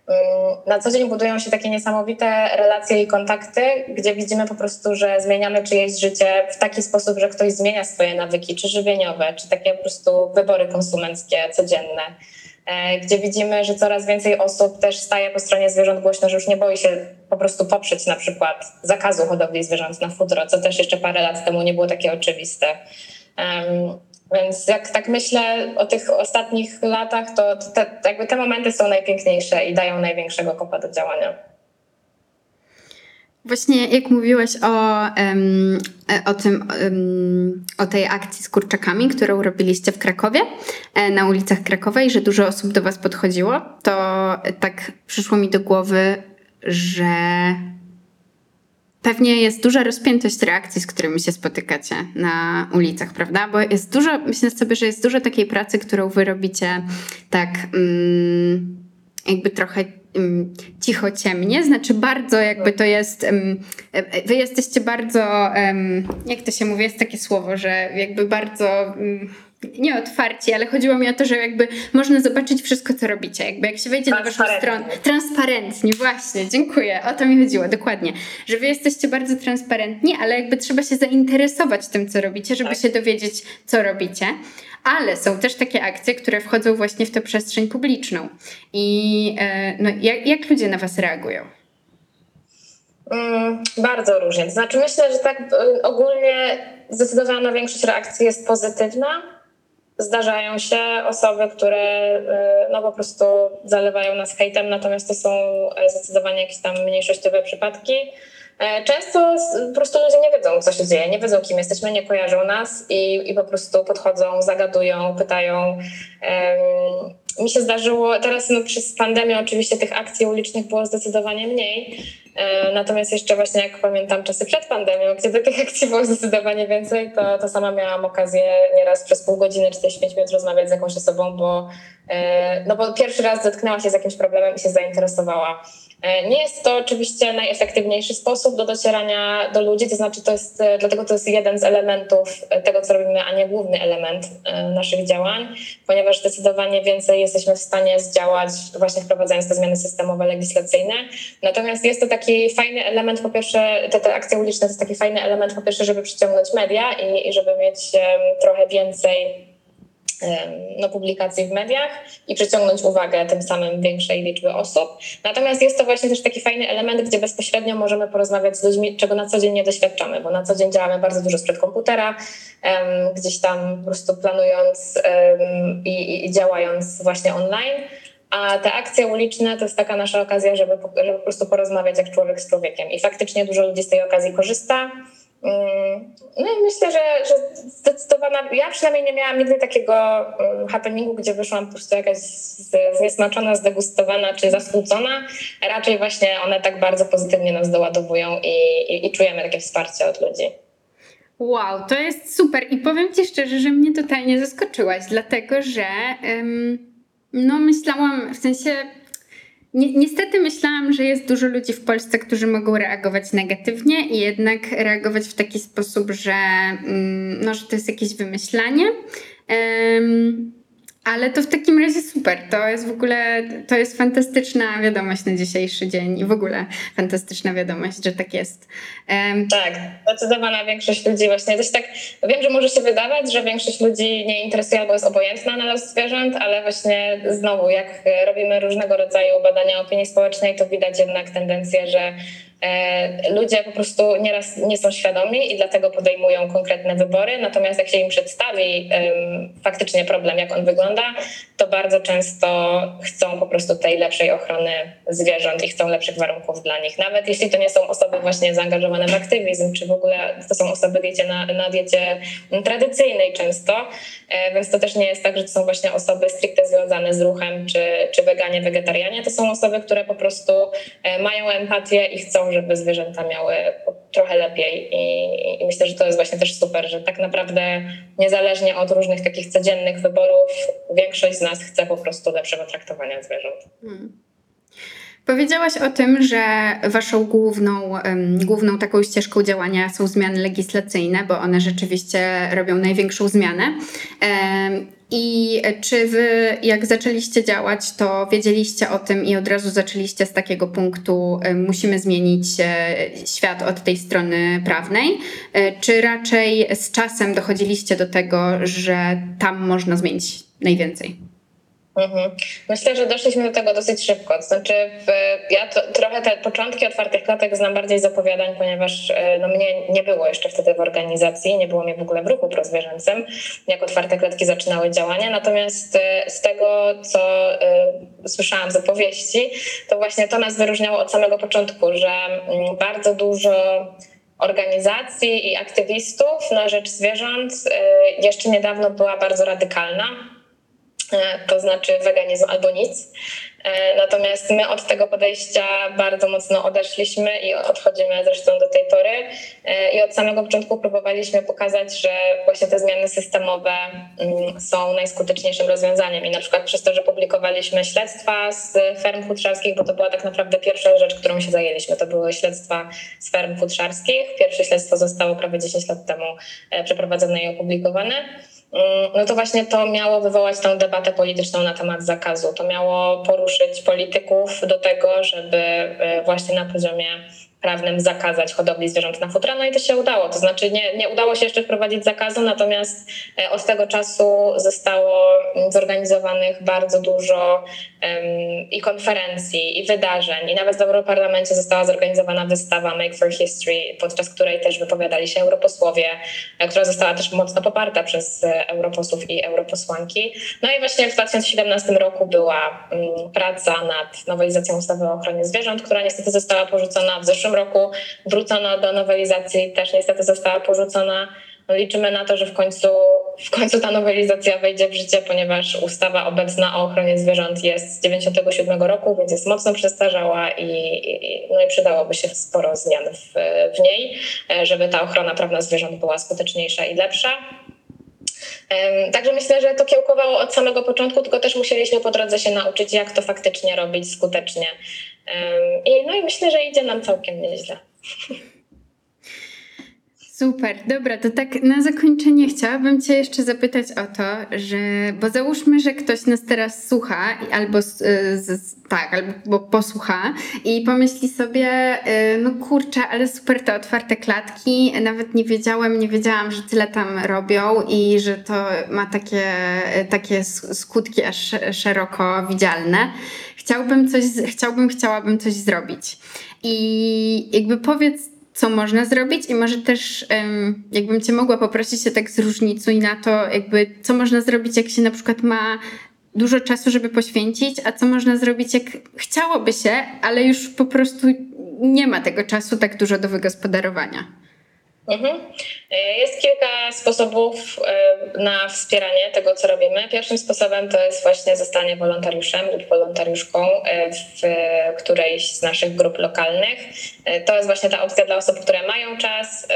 Mm, na co dzień budują się takie niesamowite relacje i kontakty, gdzie widzimy po prostu, że zmieniamy czyjeś życie w taki sposób, że ktoś zmienia swoje nawyki, czy żywieniowe, czy takie po prostu wybory konsumenckie codzienne. E, gdzie widzimy, że coraz więcej osób też staje po stronie zwierząt głośno, że już nie boi się po prostu poprzeć na przykład zakazu hodowli zwierząt na futro, co też jeszcze parę lat temu nie było takie oczywiste. Więc jak tak myślę o tych ostatnich latach, to te, jakby te momenty są najpiękniejsze i dają największego kopa do działania. Właśnie jak mówiłeś o, o tym, o tej akcji z kurczakami, którą robiliście w Krakowie, e, na ulicach Krakowa i że dużo osób do was podchodziło, to tak przyszło mi do głowy, że pewnie jest duża rozpiętość reakcji, z którymi się spotykacie na ulicach, prawda? Bo jest dużo, myślę sobie, że jest dużo takiej pracy, którą wy robicie tak jakby trochę cicho ciemnie, znaczy bardzo jakby to jest, e, wy jesteście bardzo, jak to się mówi, jest takie słowo, że jakby bardzo nie otwarci, ale chodziło mi o to, że jakby można zobaczyć wszystko, co robicie. Jakby jak się wejdzie na waszą stronę. Transparentnie, właśnie, dziękuję. O to mi chodziło, dokładnie. Że wy jesteście bardzo transparentni, ale jakby trzeba się zainteresować tym, co robicie, żeby tak. się dowiedzieć, co robicie ale są też takie akcje, które wchodzą właśnie w tę przestrzeń publiczną. I e, no, jak, jak ludzie na Was reagują? Mm, bardzo różnie. To znaczy, myślę, że tak e, ogólnie zdecydowana większość reakcji jest pozytywna. Zdarzają się osoby, które e, no po prostu zalewają nas hejtem, natomiast to są zdecydowanie jakieś tam mniejszościowe przypadki. E, często po prostu ludzie nie wiedzą, co się dzieje, nie wiedzą, kim jesteśmy, nie kojarzą nas i, i po prostu podchodzą, zagadują, pytają. Mi się zdarzyło, teraz no, przez pandemię oczywiście tych akcji ulicznych było zdecydowanie mniej, e, natomiast jeszcze właśnie jak pamiętam czasy przed pandemią, gdzie tych akcji było zdecydowanie więcej, to, to sama miałam okazję nieraz przez pół godziny, 45 minut rozmawiać z jakąś osobą, bo, e, no bo pierwszy raz zetknęła się z jakimś problemem i się zainteresowała. E, nie jest to oczywiście najefektywniejszy sposób do docierania do ludzi, to znaczy to jest, e, dlatego to jest jeden z elementów e, tego, co robimy, a nie główny element naszych działań, ponieważ zdecydowanie więcej jesteśmy w stanie zdziałać właśnie wprowadzając te zmiany systemowe, legislacyjne. Natomiast jest to taki fajny element, po pierwsze, te, te akcje uliczne to jest taki fajny element, po pierwsze, żeby przyciągnąć media i, i żeby mieć trochę więcej no, publikacji w mediach i przyciągnąć uwagę tym samym większej liczby osób. Natomiast jest to właśnie też taki fajny element, gdzie bezpośrednio możemy porozmawiać z ludźmi, czego na co dzień nie doświadczamy, bo na co dzień działamy bardzo dużo sprzed komputera, gdzieś tam po prostu planując i, i działając właśnie online. A te akcje uliczne to jest taka nasza okazja, żeby, żeby po prostu porozmawiać jak człowiek z człowiekiem. I faktycznie dużo ludzi z tej okazji korzysta. Mm, no i myślę, że, że zdecydowana, ja przynajmniej nie miałam nigdy takiego mm, happeningu, gdzie wyszłam po prostu jakaś zniesmaczona, zdegustowana czy zasmucona. Raczej właśnie one tak bardzo pozytywnie nas doładowują i, i, i czujemy takie wsparcie od ludzi. Wow, to jest super i powiem Ci szczerze, że mnie totalnie zaskoczyłaś, dlatego że no myślałam, w sensie Ni niestety myślałam, że jest dużo ludzi w Polsce, którzy mogą reagować negatywnie i jednak reagować w taki sposób, że, mm, no, że to jest jakieś wymyślanie. Um, ale to w takim razie super. To jest w ogóle, to jest fantastyczna wiadomość na dzisiejszy dzień i w ogóle fantastyczna wiadomość, że tak jest. Um, tak, zdecydowana większość ludzi właśnie też tak, wiem, że może się wydawać, że większość ludzi nie interesuje albo jest obojętna na los zwierząt, ale właśnie znowu, jak robimy różnego rodzaju badania opinii społecznej, to widać jednak tendencję, że ludzie po prostu nieraz nie są świadomi i dlatego podejmują konkretne wybory, natomiast jak się im przedstawi faktycznie problem, jak on wygląda, to bardzo często chcą po prostu tej lepszej ochrony zwierząt i chcą lepszych warunków dla nich. Nawet jeśli to nie są osoby właśnie zaangażowane w aktywizm, czy w ogóle to są osoby diecie na, na diecie tradycyjnej często, e, więc to też nie jest tak, że to są właśnie osoby stricte związane z ruchem, czy, czy weganie, wegetarianie. To są osoby, które po prostu e, mają empatię i chcą, żeby zwierzęta miały trochę lepiej. I, I, myślę, że to jest właśnie też super, że tak naprawdę niezależnie od różnych takich codziennych wyborów, większość z nas chce po prostu lepszego traktowania zwierząt. Hmm. Powiedziałaś o tym, że waszą główną, um, główną taką ścieżką działania są zmiany legislacyjne, bo one rzeczywiście robią największą zmianę. Um, I czy wy, jak zaczęliście działać, to wiedzieliście o tym i od razu zaczęliście z takiego punktu, um, musimy zmienić e, świat od tej strony prawnej, e, czy raczej z czasem dochodziliście do tego, że tam można zmienić najwięcej? Mhm. Myślę, że doszliśmy do tego dosyć szybko. Znaczy, ja to, trochę te początki otwartych klatek znam bardziej z opowiadań, ponieważ e, no, mnie nie było jeszcze wtedy w organizacji, nie było mnie w ogóle w ruchu prozwierzęcym, jak otwarte klatki zaczynały działania. Natomiast e, z tego, co y, słyszałam z opowieści, to właśnie to nas wyróżniało od samego początku, że y, bardzo dużo organizacji i aktywistów na rzecz zwierząt y, jeszcze niedawno była bardzo radykalna E, to znaczy weganizm albo nic. E, natomiast my od tego podejścia bardzo mocno odeszliśmy i odchodzimy zresztą do tej pory. E, I od samego początku próbowaliśmy pokazać, że właśnie te zmiany systemowe mm, są najskuteczniejszym rozwiązaniem. I na przykład przez to, że publikowaliśmy śledztwa z ferm futrzarskich, bo to była tak naprawdę pierwsza rzecz, którą się zajęliśmy. To były śledztwa z ferm futrzarskich. Pierwsze śledztwo zostało prawie 10 lat temu przeprowadzone i opublikowane. Mm, no to właśnie to miało wywołać tę debatę polityczną na temat zakazu. To miało poruszyć polityków do tego, żeby e, właśnie na poziomie prawnym zakazać hodowli zwierząt na futra, no i to się udało. To znaczy nie, nie udało się jeszcze wprowadzić zakazu, natomiast e, od tego czasu zostało zorganizowanych bardzo dużo um, i konferencji, i wydarzeń, i nawet w Europarlamencie została zorganizowana wystawa Make for History, podczas której też wypowiadali się europosłowie, e, która została też mocno poparta przez e, europosłów i europosłanki. No i właśnie w 2017 roku była um, praca nad nowelizacją ustawy o ochronie zwierząt, która niestety została porzucona w zeszłym zeszłym roku wrócono do nowelizacji, też niestety została porzucona. No liczymy na to, że w końcu, w końcu ta nowelizacja wejdzie w życie, ponieważ ustawa obecna o ochronie zwierząt jest z 97 roku, więc jest mocno przestarzała i, i, no i przydałoby się sporo zmian w, w niej, żeby ta ochrona prawna zwierząt była skuteczniejsza i lepsza. Także myślę, że to kiełkowało od samego początku, tylko też musieliśmy po drodze się nauczyć, jak to faktycznie robić skutecznie. No i myślę, że idzie nam całkiem nieźle. Super, dobra, to tak na zakończenie chciałabym Cię jeszcze zapytać o to, że, bo załóżmy, że ktoś nas teraz słucha, albo z, z, tak, albo posłucha i pomyśli sobie, y, no kurczę, ale super te otwarte klatki, nawet nie wiedziałem, nie wiedziałam, że tyle tam robią i że to ma takie, takie skutki aż szeroko widzialne. Chciałbym coś, chciałbym, chciałabym coś zrobić. I jakby powiedz, co można zrobić i może też jakbym cię mogła poprosić się tak zróżnicuj na to, jakby co można zrobić, jak się na przykład ma dużo czasu, żeby poświęcić, a co można zrobić, jak chciałoby się, ale już po prostu nie ma tego czasu tak dużo do wygospodarowania. Mhm. Jest kilka sposobów e, na wspieranie tego, co robimy. Pierwszym sposobem to jest właśnie zostanie wolontariuszem lub wolontariuszką e, w którejś z naszych grup lokalnych. E, to jest właśnie ta opcja dla osób, które mają czas,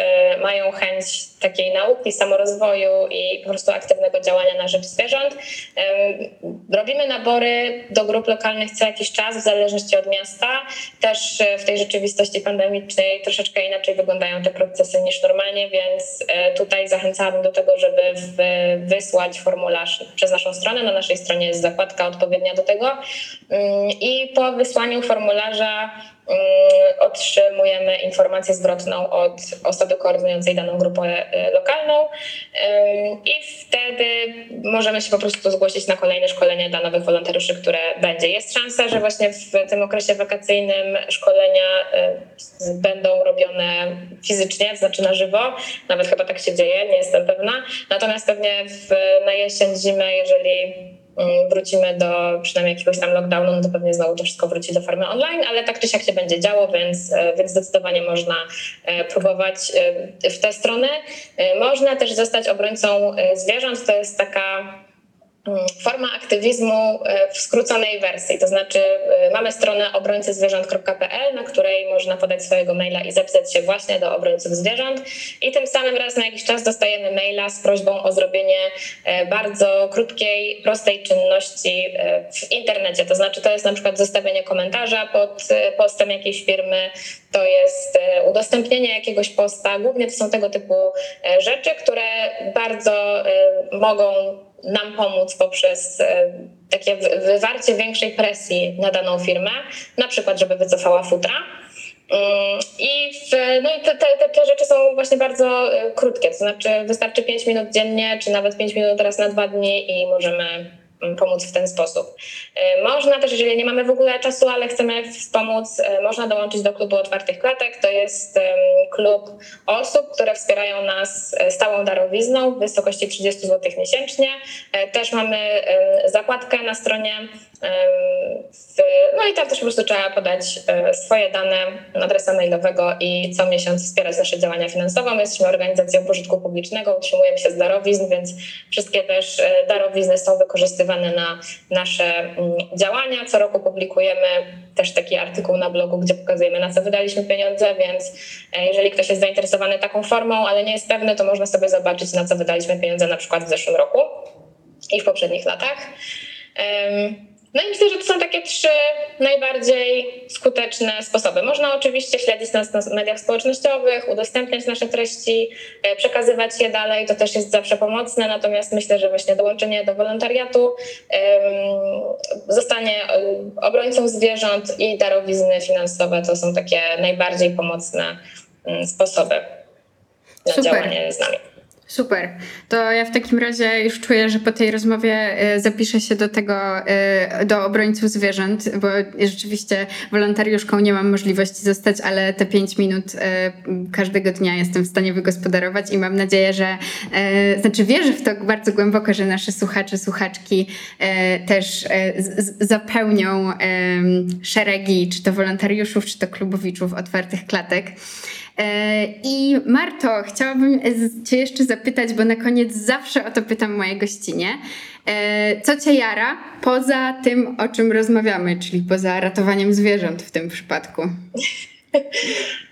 mają chęć takiej nauki, samorozwoju i po prostu aktywnego działania na rzecz zwierząt. Robimy nabory do grup lokalnych co jakiś czas, w zależności od miasta. Też w tej rzeczywistości pandemicznej troszeczkę inaczej wyglądają te procesy niż normalnie, więc e, tutaj zachęcałabym do tego, żeby wysłać formularz przez naszą stronę. Na naszej stronie jest zakładka odpowiednia do tego. Mm, I po wysłaniu formularza otrzymujemy informację zwrotną od osoby koordynującej daną grupę e, lokalną i wtedy możemy się po prostu zgłosić na kolejne szkolenie dla nowych wolontariuszy, które będzie. Jest szansa, że właśnie w tym okresie wakacyjnym szkolenia y, będą robione fizycznie, to znaczy na żywo. Nawet chyba tak się dzieje, nie jestem pewna. Natomiast pewnie w, na jesień, zimę, jeżeli wrócimy do przynajmniej jakiegoś tam lockdownu, no to pewnie znowu to wszystko wróci do formy online, ale tak czy siak się będzie działo, więc, e, więc zdecydowanie można e, próbować e, w tę stronę. Można też zostać obrońcą zwierząt, to jest taka Mm, forma aktywizmu e, w skróconej wersji. To znaczy, e, mamy stronę obrońcyzwierząt.pl, na której można podać swojego maila i zapisać się właśnie do obrońców zwierząt. I tym samym raz na jakiś czas dostajemy maila z prośbą o zrobienie e, bardzo krótkiej, prostej czynności w internecie. To znaczy, to jest na przykład zostawienie komentarza pod postem jakiejś firmy, to jest udostępnienie jakiegoś posta. Głównie to są tego typu rzeczy, które bardzo mogą nam pomóc poprzez e, takie wywarcie większej presji na daną firmę, na przykład, żeby wycofała futra. Mm, I, w, no i te, te, te, rzeczy są właśnie bardzo e, krótkie, to znaczy wystarczy 5 minut dziennie, czy nawet 5 minut teraz na dwa dni i możemy pomóc w ten sposób. E, można też, jeżeli nie mamy w ogóle czasu, ale chcemy wspomóc, e, można dołączyć do klubu otwartych klatek. To jest klub osób, które wspierają nas e, stałą darowizną w wysokości 30 zł miesięcznie. Też mamy zakładkę na stronie no i tam też po prostu trzeba podać e, swoje dane adresa mailowego i co miesiąc wspierać nasze działania finansowe. My jesteśmy organizacją pożytku publicznego, utrzymujemy się z darowizn, więc wszystkie też e, darowizny są wykorzystywane na nasze mm, działania. Co roku publikujemy też taki artykuł na blogu, gdzie pokazujemy na co wydaliśmy pieniądze, więc e, jeżeli ktoś jest zainteresowany taką formą, ale nie jest pewny, to można sobie zobaczyć na co wydaliśmy pieniądze na przykład w zeszłym roku i w poprzednich latach. No i myślę, że to są takie trzy najbardziej skuteczne sposoby. Można oczywiście śledzić nas na mediach społecznościowych, udostępniać nasze treści, e, przekazywać je dalej, to też jest zawsze pomocne, natomiast myślę, że właśnie dołączenie do wolontariatu, zostanie e, obrońcą zwierząt i darowizny finansowe to są takie najbardziej pomocne mm, sposoby na Super. działanie z nami. Super. To ja w takim razie już czuję, że po tej rozmowie e, zapiszę się do tego, e, do obrońców zwierząt, bo rzeczywiście wolontariuszką nie mam możliwości zostać, ale te pięć minut e, każdego dnia jestem w stanie wygospodarować i mam nadzieję, że, znaczy wierzę w to bardzo głęboko, że nasze słuchacze, słuchaczki też zapełnią szeregi, czy to wolontariuszów, czy to klubowiczów otwartych klatek. E, I Marto, chciałabym Cię jeszcze zapytać, bo na koniec zawsze o to pytam moje gościnie. E, co Cię jara poza tym, o czym rozmawiamy, czyli poza ratowaniem zwierząt w tym przypadku? [LAUGHS]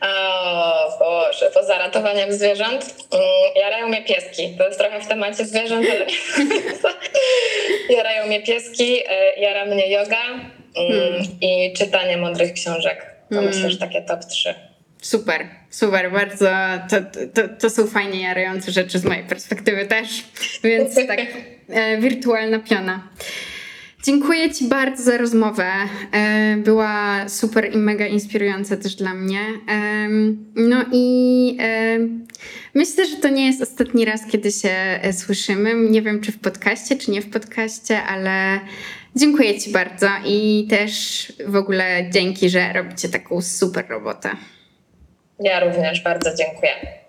O Boże, poza ratowaniem zwierząt mm, jarają mnie pieski. To jest trochę w temacie zwierząt, ale [LAUGHS] jarają mnie pieski, e, jara mnie yoga mm, hmm. i czytanie mądrych książek. To hmm. myślę, że takie top 3. Super, super, bardzo. To, to, to są fajnie jarające rzeczy z mojej perspektywy też, więc tak, e, wirtualna piona. Dziękuję Ci bardzo za rozmowę. E, była super i mega inspirująca też dla mnie. E, no i myślę, że to nie jest ostatni raz, kiedy się słyszymy. Nie wiem, czy w podcaście, czy nie w podcaście, ale dziękuję Ci bardzo i też w ogóle dzięki, że robicie taką super robotę. Ja również bardzo dziękuję.